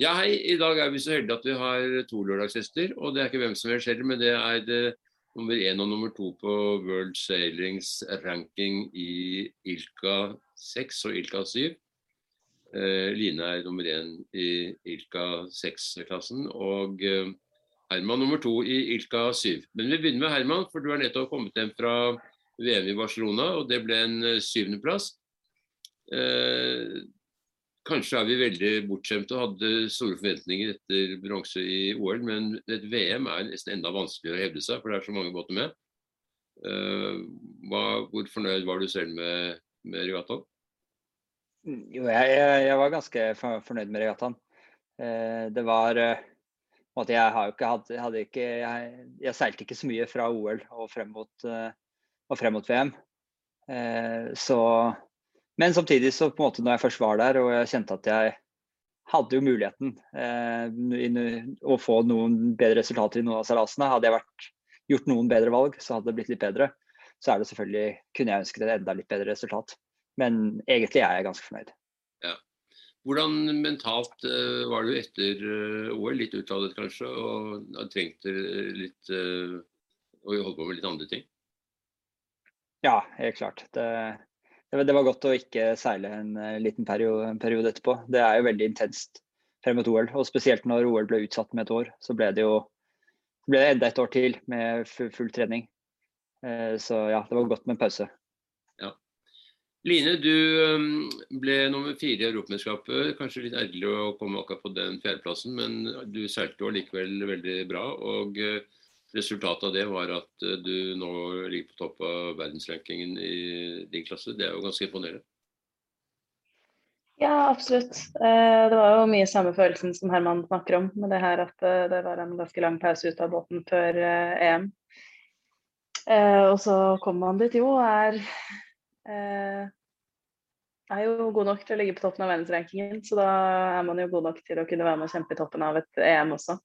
Ja, hei. I dag er vi så heldige at vi har to lørdagsgjester. Og det er ikke hvem som helst heller, men det er det nummer én og nummer to på World Sailings ranking i Ilka 6 og Ilka 7. Eh, Line er nummer én i Ilka 6-klassen, og eh, Herman nummer to i Ilka 7. Men vi begynner med Herman, for du har nettopp kommet hjem fra VM i Barcelona, og det ble en eh, syvendeplass. Eh, Kanskje er vi veldig bortskjemte og hadde store forventninger etter bronse i OL, men et VM er nesten enda vanskeligere å hevde seg, for det er så mange båter med. Uh, hva, hvor fornøyd var du selv med, med regattaen? Jo, jeg, jeg, var ganske fornøyd med regattaen. Uh, det var uh, jeg har jo ikke hatt hadde ikke, jeg, jeg, seilte ikke så mye fra OL og frem mot, og frem mot VM. så men samtidig så på en måte når jeg først var der og jeg kjente at jeg hadde jo muligheten eh, å få noen bedre resultater i noen av seilasene. Hadde jeg vært, gjort noen bedre valg, så hadde det blitt litt bedre. Så er det selvfølgelig, kunne jeg ønsket et enda litt bedre resultat. Men egentlig er jeg ganske fornøyd. Ja. Hvordan mentalt uh, var du etter uh, OL? Litt utladet kanskje, og trengte litt uh, å holde på med litt andre ting? Ja, helt klart. Det, det var godt å ikke seile en eh, liten periode, etterpå. Det er jo veldig intenst frem mot OL. Og spesielt når OL ble utsatt med et år, så ble det jo ble det enda et år til med full, trening. Eh, så ja, det var godt med en pause. Ja. Line, du ble nummer fire i Europamesterskapet. Kanskje litt ærgerlig å komme akkurat på den fjerdeplassen, men du seilte jo likevel veldig bra. og eh, Resultatet av det var at eh, du nå ligger på topp av verdensrankingen i din klasse. Det er jo ganske imponerende. Ja, absolutt. Eh, det var jo mye samme følelsen som Herman snakker om, med det her at eh, det var en ganske lang pause ut av båten før EM. Og så kommer man dit jo og er, er jo god nok til å ligge på toppen av verdensrankingen. Så da er man jo god nok til å kunne være med og kjempe i toppen av et EM også.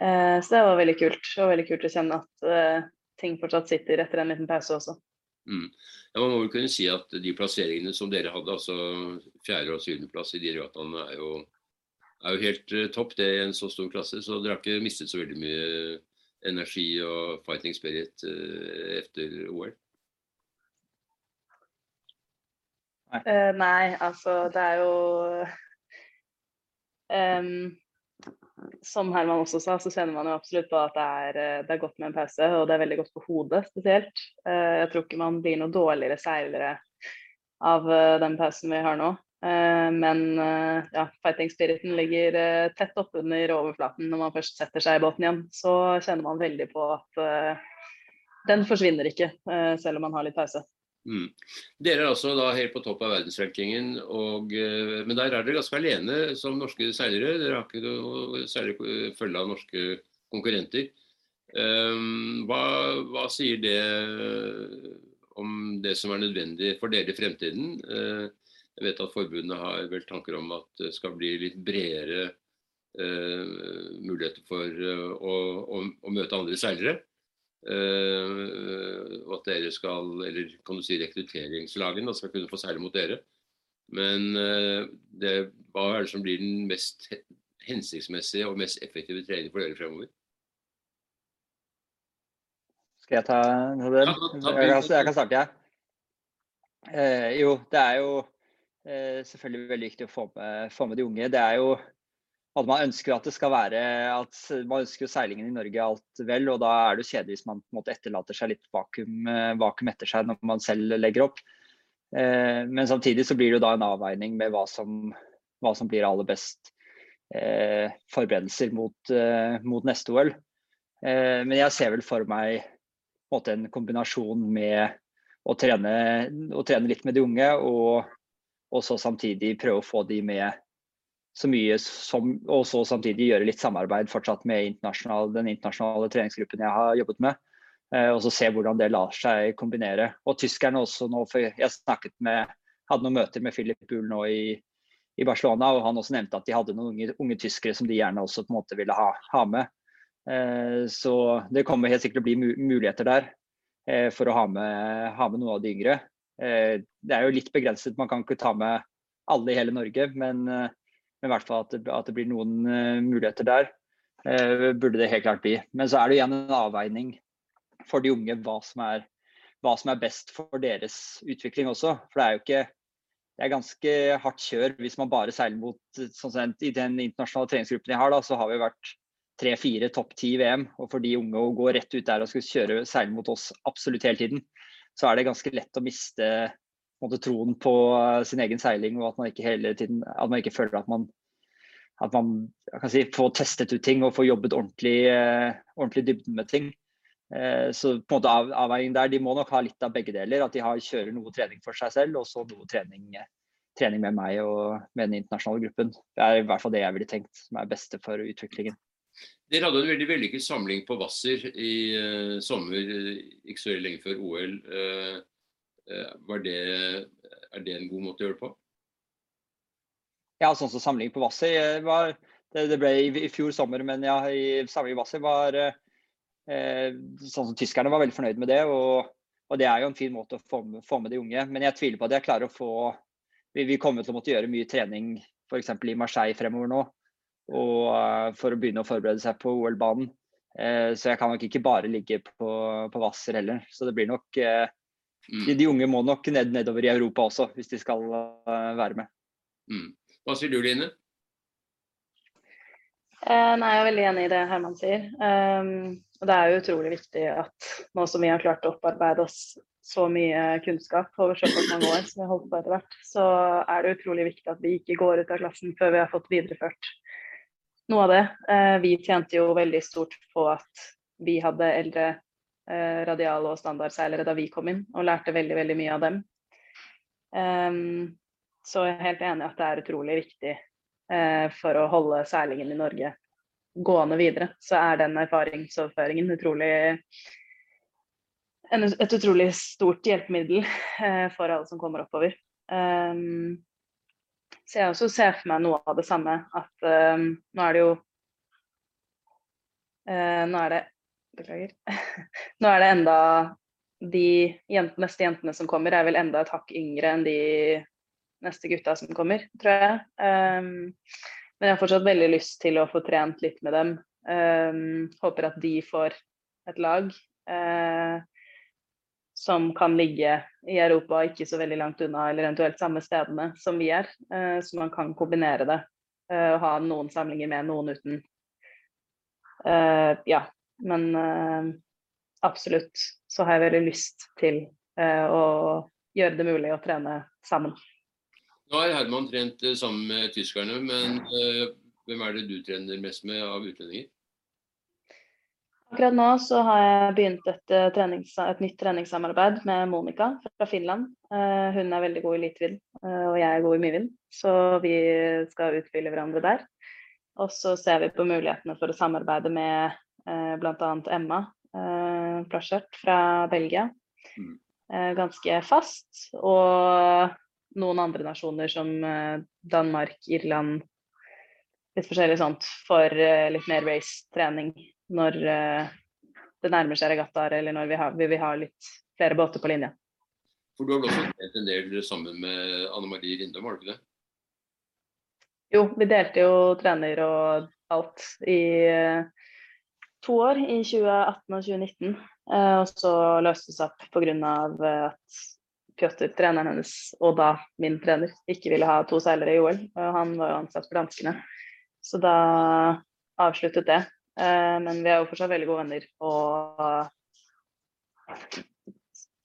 Eh, så det var veldig kult. Og veldig kult å kjenne at eh, ting fortsatt sitter etter en liten pause også. Mm. Ja, man må vel kunne si at de plasseringene som dere hadde, altså fjerde- og syvendeplass i de regattaene, er, jo, er jo helt uh, topp det i en så stor klasse. Så dere har ikke mistet så veldig mye energi og fighting spirit etter OL? Nei. Uh, nei, altså det er jo um, som Herman også sa, så kjenner man jo absolutt på at det er, eh, det er, godt med en pause, og det er veldig godt på hodet spesielt. Eh, jeg tror ikke man blir noe dårligere seilere av eh, den pausen vi har nå. Men ja, fighting-spiriten ligger tett oppunder overflaten når man først setter seg i båten igjen. Så kjenner man veldig på at den forsvinner ikke, selv om man har litt pause. Mm. Dere er altså da helt på topp av verdensrankingen, og, eh, men der er dere ganske alene som norske seilere. Dere har ikke noe særlig følge av norske konkurrenter. Um, hva, hva, sier det om det som er nødvendig for dere i fremtiden? Uh, jeg vet at forbundet har vel tanker om at det skal bli litt bredere uh, muligheter for uh, å, å, å, møte andre seilere. Uh, at dere skal, eller kan du si rekrutteringslagene skal kunne få seile mot dere. Men uh, det, hva er det som blir den mest hensiktsmessige og mest effektive trening for dere fremover? Skal jeg ta den? Ja, jeg, jeg, kan starte, jeg. Uh, jo, det er jo selvfølgelig veldig viktig å få med, få med de unge. Det er jo at man ønsker at det skal være at man ønsker seilingen i Norge alt vel, og da er det kjedelig hvis man på en måte etterlater seg litt vakuum, eh, vakuum, etter seg når man selv legger opp. Eh, men samtidig så blir det da en avveining med hva som, hva som blir aller best eh, forberedelser mot, eh, mot neste OL. Eh, men jeg ser vel for meg en, måte, en kombinasjon med å trene, å trene, litt med de unge, og, og så samtidig prøve å få de med så mye som Og så samtidig gjøre litt samarbeid fortsatt med internasjonal, den internasjonale treningsgruppen jeg har jobbet med. Eh, og så se hvordan det lar seg kombinere. Og tyskerne også nå, for jeg snakket med hadde noen møter med Philip Bull nå i, i, Barcelona, og han også nevnte at de hadde noen unge, unge tyskere som de gjerne også på en måte ville ha, ha med. Eh, så det kommer helt sikkert å bli muligheter der eh, for å ha med, ha med, noen av de yngre. Det er jo litt begrenset, man kan ikke ta med alle i hele Norge, men men i hvert fall at det, at det blir noen uh, muligheter der. Uh, burde det helt klart bli. Men så er det igjen en avveining for de unge hva som er, hva som er best for deres utvikling også. For det er jo ikke det er ganske hardt kjør hvis man bare seiler mot sånn I den internasjonale treningsgruppen jeg har, da, så har vi vært tre-fire topp ti i VM. Og for de unge å gå rett ut der og skulle kjøre seile mot oss absolutt hele tiden, så er det ganske lett å miste måte, troen på sin egen seiling, og at man ikke hele tiden at man ikke føler at man at man si, får testet ut ting og får jobbet ordentlig, eh, ordentlig dybden med ting. Eh, så på en måte av, avveiningen der, De må nok ha litt av begge deler. At de har, kjører noe trening for seg selv, og så noe trening, trening med meg og med den internasjonale gruppen. Det er i hvert fall det jeg ville tenkt som er beste for utviklingen. Dere hadde en veldig vellykket samling på Hvasser i uh, sommer, eh, ikke så lenge før OL. Uh, det, er det en god måte å gjøre det på? Ja, sånn som samling på Vassi, var det, det, ble i, i, fjor sommer, men ja, i samling på Vassi var sånn som tyskerne var veldig fornøyd med det. Og, og det er jo en fin måte å få med, få med, de unge. Men jeg tviler på at jeg klarer å få Vi, vi kommer til å måtte gjøre mye trening f.eks. i Marseille fremover nå og eh, for å begynne å forberede seg på OL-banen. Eh, så jeg kan nok ikke bare ligge på, på Hvasser heller. Så det blir nok eh, mm. de, de, unge må nok ned, nedover i Europa også, hvis de skal være med. Mm. Hva sier du, Line? Eh, nei, Jeg er veldig enig i det Herman sier. Um, og Det er jo utrolig viktig at nå som vi har klart å opparbeide oss så mye kunnskap over såpass mange år som vi har holdt på etter hvert, så er det utrolig viktig at vi ikke går ut av klassen før vi har fått videreført noe av det. Eh, vi tjente jo veldig stort på at vi hadde eldre eh, radial- og standardseilere da vi kom inn, og lærte veldig, veldig mye av dem. Um, så jeg er helt enig at det er utrolig viktig eh, for å holde seilingen i Norge gående videre. Så er den erfaringsoverføringen utrolig et utrolig stort hjelpemiddel for alle som kommer oppover. Um, så jeg også ser for meg noe av det samme. At um, nå er det jo uh, Nå er det Beklager. nå er det enda De jent, neste jentene som kommer, er vel enda et hakk yngre enn de neste gutta som kommer, tror jeg. Um, men jeg har fortsatt veldig lyst til å få trent litt med dem. Um, håper at de får et lag. Uh, som kan ligge i Europa ikke så veldig langt unna, eller eventuelt samme stedene som vi er. Uh, så man kan kombinere det. Uh, ha noen samlinger med, noen uten. Ja, men absolutt så har jeg veldig lyst til å gjøre det mulig å trene sammen. Nå har Herman trent sammen med tyskerne, men hvem er det du trener mest med av utlendinger? Akkurat nå så har jeg begynt et, eh, et nytt treningssamarbeid med Monica fra Finland. Uh, hun er veldig god i litvind, uh, og jeg er god i mye. Så vi skal utfylle hverandre der. Og så ser vi på mulighetene for å samarbeide med uh, bl.a. Emma uh, Plaschert fra Belgia. Mm. ganske fast. Og noen andre nasjoner som Danmark, Irland, litt forskjellig sånt, for litt mer race-trening når det nærmer seg regattaer, eller når vi, har, vi, vil ha litt flere båter på linja. For Du har vel også delt en del sammen med Anne Marie Rindum, har du ikke det? Jo, vi delte jo trener og alt i uh, to år, i 2018 og 2019. Uh, eh, og så løste det seg opp pga. at Pjotr, treneren hennes, og da min trener, ikke ville ha to seilere i OL. Og han var jo ansatt for danskene. Så da avsluttet det. Eh, men vi er jo fortsatt veldig gode venner og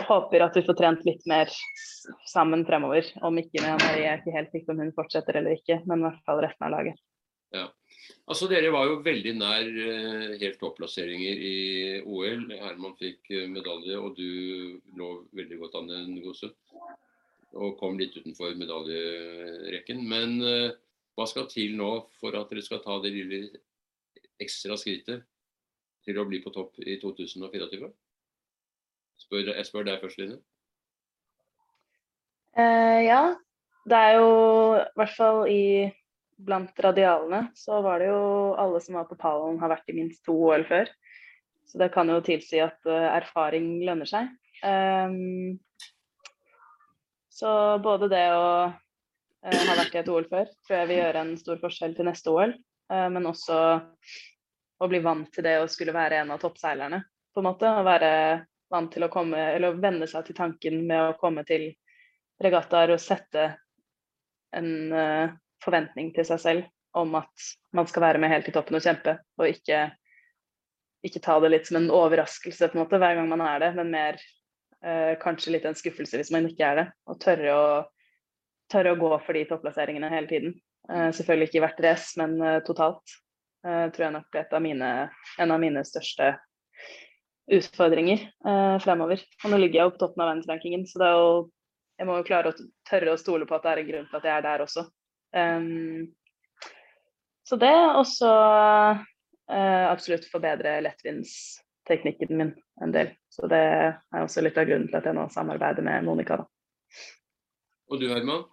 håper at vi får trent litt mer sammen fremover. Om ikke med Marie, jeg er ikke helt sikker om hun fortsetter eller ikke, men i hvert fall resten av laget. Ja. Altså Dere var jo veldig nær uh, helt topplasseringer i OL. Herman fikk uh, medalje, og du lå veldig godt an en god stund. Og kom litt utenfor medaljerekken. Men hva skal til nå for at dere skal ta det lille ekstra skrittet til å bli på topp i 2024? Spør, jeg spør deg først, Line. Uh, ja, det er jo i hvert fall i blant radialene så var det jo alle som var på pallen har vært i minst to OL før. Så det kan jo tilsi at uh, erfaring lønner seg. Um, så både det å ha vært i et OL før, tror jeg vil gjøre en stor forskjell til neste OL. Men også å bli vant til det å skulle være en av toppseilerne, på en måte. Å være vant til å komme, eller å venne seg til tanken med å komme til regattaer og sette en forventning til seg selv om at man skal være med helt i toppen og kjempe, og ikke, ikke, ta det litt som en overraskelse på en måte hver gang man er det, men mer eh, kanskje litt en skuffelse hvis man ikke er det. Og tørre å, tørre å gå for de topplasseringene hele tiden. Eh, selvfølgelig ikke i hvert race, men eh, totalt. Eh, tror jeg nok blir et av mine, en av mine største utfordringer eh, fremover. Og nå ligger jeg jo på toppen av verdensrankingen, så det er jo jeg må jo klare å tørre å stole på at det er en grunn til at jeg er der også. Um, så det, og så uh, absolutt forbedre lettvindsteknikken min en del. Så det er også litt av grunnen til at jeg nå samarbeider med Monica. Da. Og du Herman?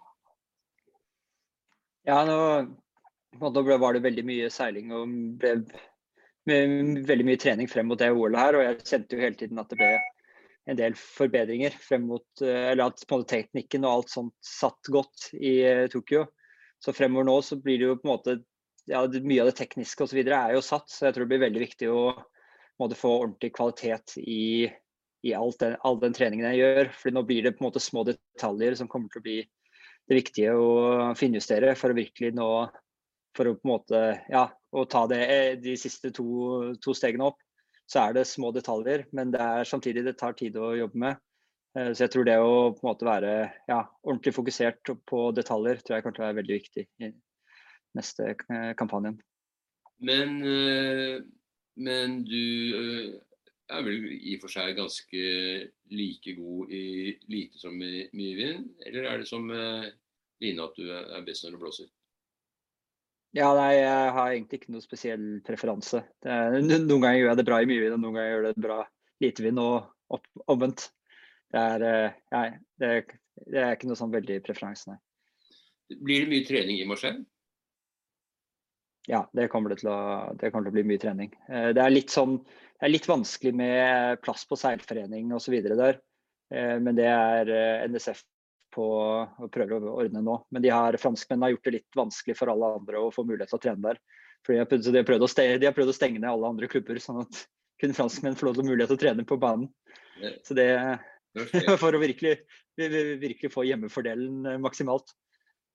Ja, nå ble, var det veldig mye seiling og ble med veldig mye trening frem mot det OL-et her. Og jeg kjente jo hele tiden at det ble en del forbedringer frem mot eh, Eller at teknikken og alt sånt satt godt i eh, Tokyo. Så fremover nå så blir det jo på en måte ja, mye av det tekniske osv. er jo satt, så jeg tror det blir veldig viktig å måte, få ordentlig kvalitet i, i den, all den treningen jeg gjør. For nå blir det på en måte små detaljer som kommer til å bli det viktige å finjustere for å virkelig nå For å på en måte ja, å ta det, de siste to, to stegene opp. Så er det små detaljer, men det er samtidig det tar tid å jobbe med. Eh, så jeg tror det å på en måte være ja, ordentlig fokusert på detaljer tror jeg kommer til å være veldig viktig i neste eh, kampanjen. Men, eh, men du er vel i og for seg ganske like god i lite som i mye vind? Eller er det som Line at du er best når det blåser? Ja, nei, jeg har egentlig ikke noe spesiell preferanse. Er, noen ganger gjør jeg det bra i mye vind, og noen ganger gjør jeg det bra lite vind, og omvendt. Det er, nei, det, det er ikke noe sånn veldig preferanse, nei. Blir det mye trening i Marseille? Ja, det kommer det, til å, det kommer til å bli mye trening. Eh, det er litt, sånn, det er litt vanskelig med plass på seilforening osv. der. Eh, men det er eh, NSF på å prøver å ordne nå. Men de har, franskmennene har gjort det litt vanskelig for alle andre å få mulighet til å trene der. Fordi de, har prøvd å stenge, de har prøvd å stenge ned alle andre klubber, sånn at kun franskmenn får lov til mulighet til å trene på banen. Så det For å virkelig, virkelig få hjemmefordelen maksimalt.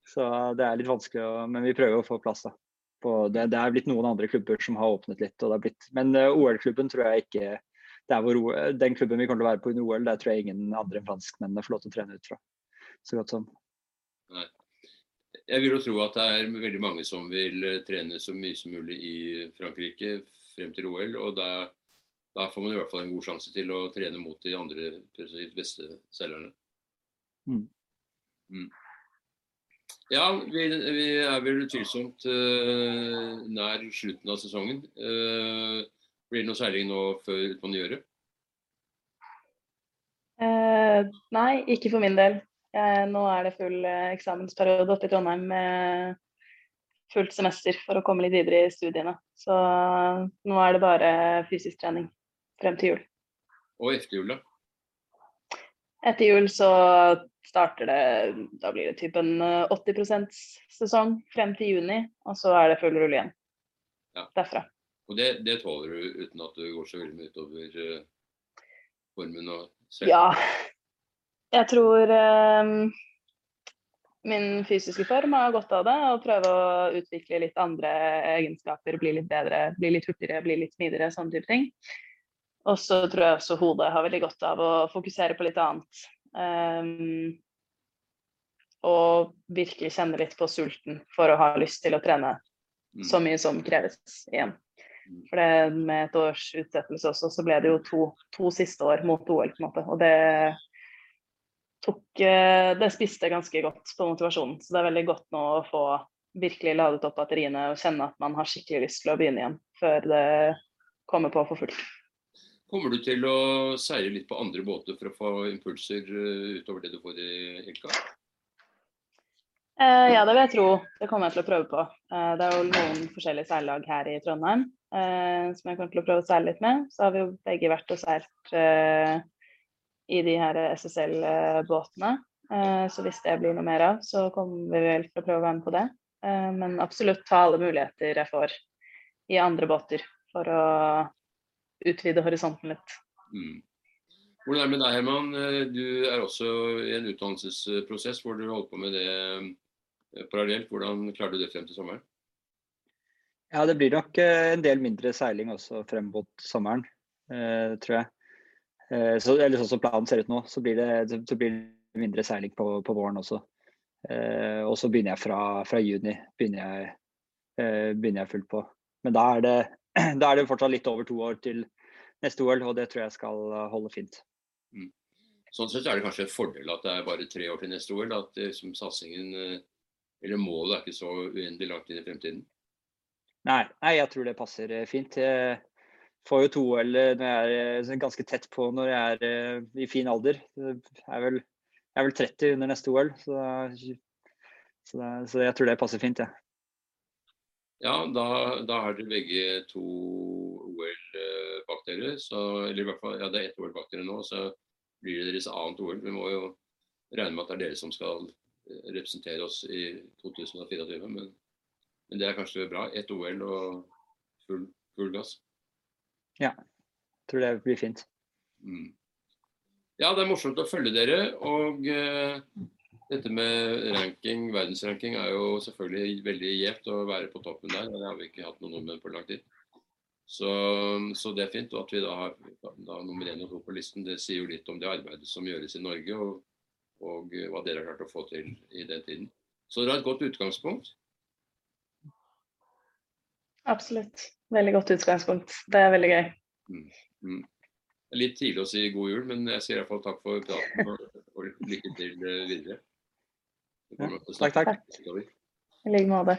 Så det er litt vanskelig, men vi prøver å få plass, da det, det, er blitt noen andre klubber som har åpnet litt. Blitt, men uh, OL-klubben tror jeg ikke hvor, Den klubben vi kommer til å være på under OL, der tror jeg ingen andre enn franskmennene får lov til å trene ut fra. Så godt som. Nei. Jeg vil jo tro at det er veldig mange som vil eh, trene så mye som mulig i Frankrike frem til OL. og da, da får man i hvert fall en god sjanse til å trene mot de andre beste selgerne. Mm. Mm. Ja, vi, vi, er vel utvilsomt uh, nær slutten av sesongen. Uh, blir det noe seiling nå før utpå nyåret? Uh, nei, ikke for min del. nå er det full eksamensperiode oppe i Trondheim med fullt semester for å komme litt videre i studiene. Så nå er det bare fysisk trening frem til jul. Og etter jul, da? Etter jul så starter det Da blir det typ en 80 eh, sesong frem til juni, og så er det full rulle igjen ja. derfra. Og det, det, tåler du uten at du går så veldig mye utover uh, formen og selv? Ja. Jeg tror um, min fysiske form har godt av det. Å prøve å utvikle litt andre egenskaper, bli litt bedre, bli litt hurtigere, bli litt smidigere, sånne type ting. Og så tror jeg også hodet har veldig godt av å fokusere på litt annet. Um, og virkelig kjenne litt på sulten for å ha lyst til å trene mm. så mye som kreves igjen. Mm. For det, med et års utsettelse også, så ble det jo to, to siste år mot OL, på en måte. Og det tok eh, Det spiste ganske godt på motivasjonen. Så det er veldig godt nå å få virkelig ladet opp batteriene og kjenne at man har skikkelig lyst til å begynne igjen før det kommer på for fullt. Kommer du til å seile litt på andre båter for å få impulser eh, utover det du får i Elka? Eh, ja, det vil jeg tro. Det kommer jeg til å prøve på. Eh, det er jo noen forskjellige seillag her i Trondheim eh, som jeg kommer til å prøve å seile litt med. Så har vi jo begge vært og seilt eh, i de her SSL-båtene. Eh, så hvis det blir noe mer av, så kommer vi vel til å prøve å være med på det. Men absolutt ta alle muligheter jeg får i andre båter for å utvide horisonten litt. Mm. Hvordan er det med deg, Herman? Du er også i en utdannelsesprosess hvor du holder på med det parallelt. Hvordan klarer du det frem til sommeren? Ja, det blir nok en del mindre seiling også frem mot sommeren, tror jeg. Eh, så, eller sånn som planen ser ut nå, så blir det, så blir det mindre seiling på, på, våren også. Eh, og så begynner jeg fra, fra juni begynner jeg, eh, begynner jeg fullt på. Men da er, det, da er det fortsatt litt over to år til neste OL, og det tror jeg skal holde fint. Mm. Sånn sett er det kanskje en fordel at det er bare tre år til neste OL. At liksom, satsingen, eller målet er ikke så uendelig langt inn i fremtiden. Nei, nei, jeg tror det passer fint. Jeg, får jo to OL når jeg er eh, ganske tett på når jeg er eh, i fin alder. Jeg er vel, jeg er vel 30 under neste OL, så, så, det, så, jeg tror det passer fint, jeg. Ja. Ja, da, da har dere begge to OL-bakterier, bak dere. Så, eller i hvert fall, ja, det er ett OL bak dere nå, så blir det deres annet OL. Vi må jo regne med at det er dere som skal representere oss i 2024. Men, men det er kanskje bra. Ett OL og full, full gass. Ja, tror det blir fint. Mm. Ja, det er morsomt å følge dere. Og uh, dette med ranking, verdensranking er jo selvfølgelig veldig gjevt å være på toppen der. Det har vi ikke hatt noe med på lang tid. Så, så, det er fint. Og at vi da har da, nummer én og to på listen, det sier jo litt om det arbeidet som gjøres i Norge, og, og hva dere har klart å få til i den tiden. Så dere har et godt utgangspunkt. Absolutt. Veldig godt utgangspunkt. Det er veldig gøy. Mm. Mm. Litt tidlig å si god jul, men jeg sier iallfall takk for praten og, og lykke til videre. Takk, takk. I like måte.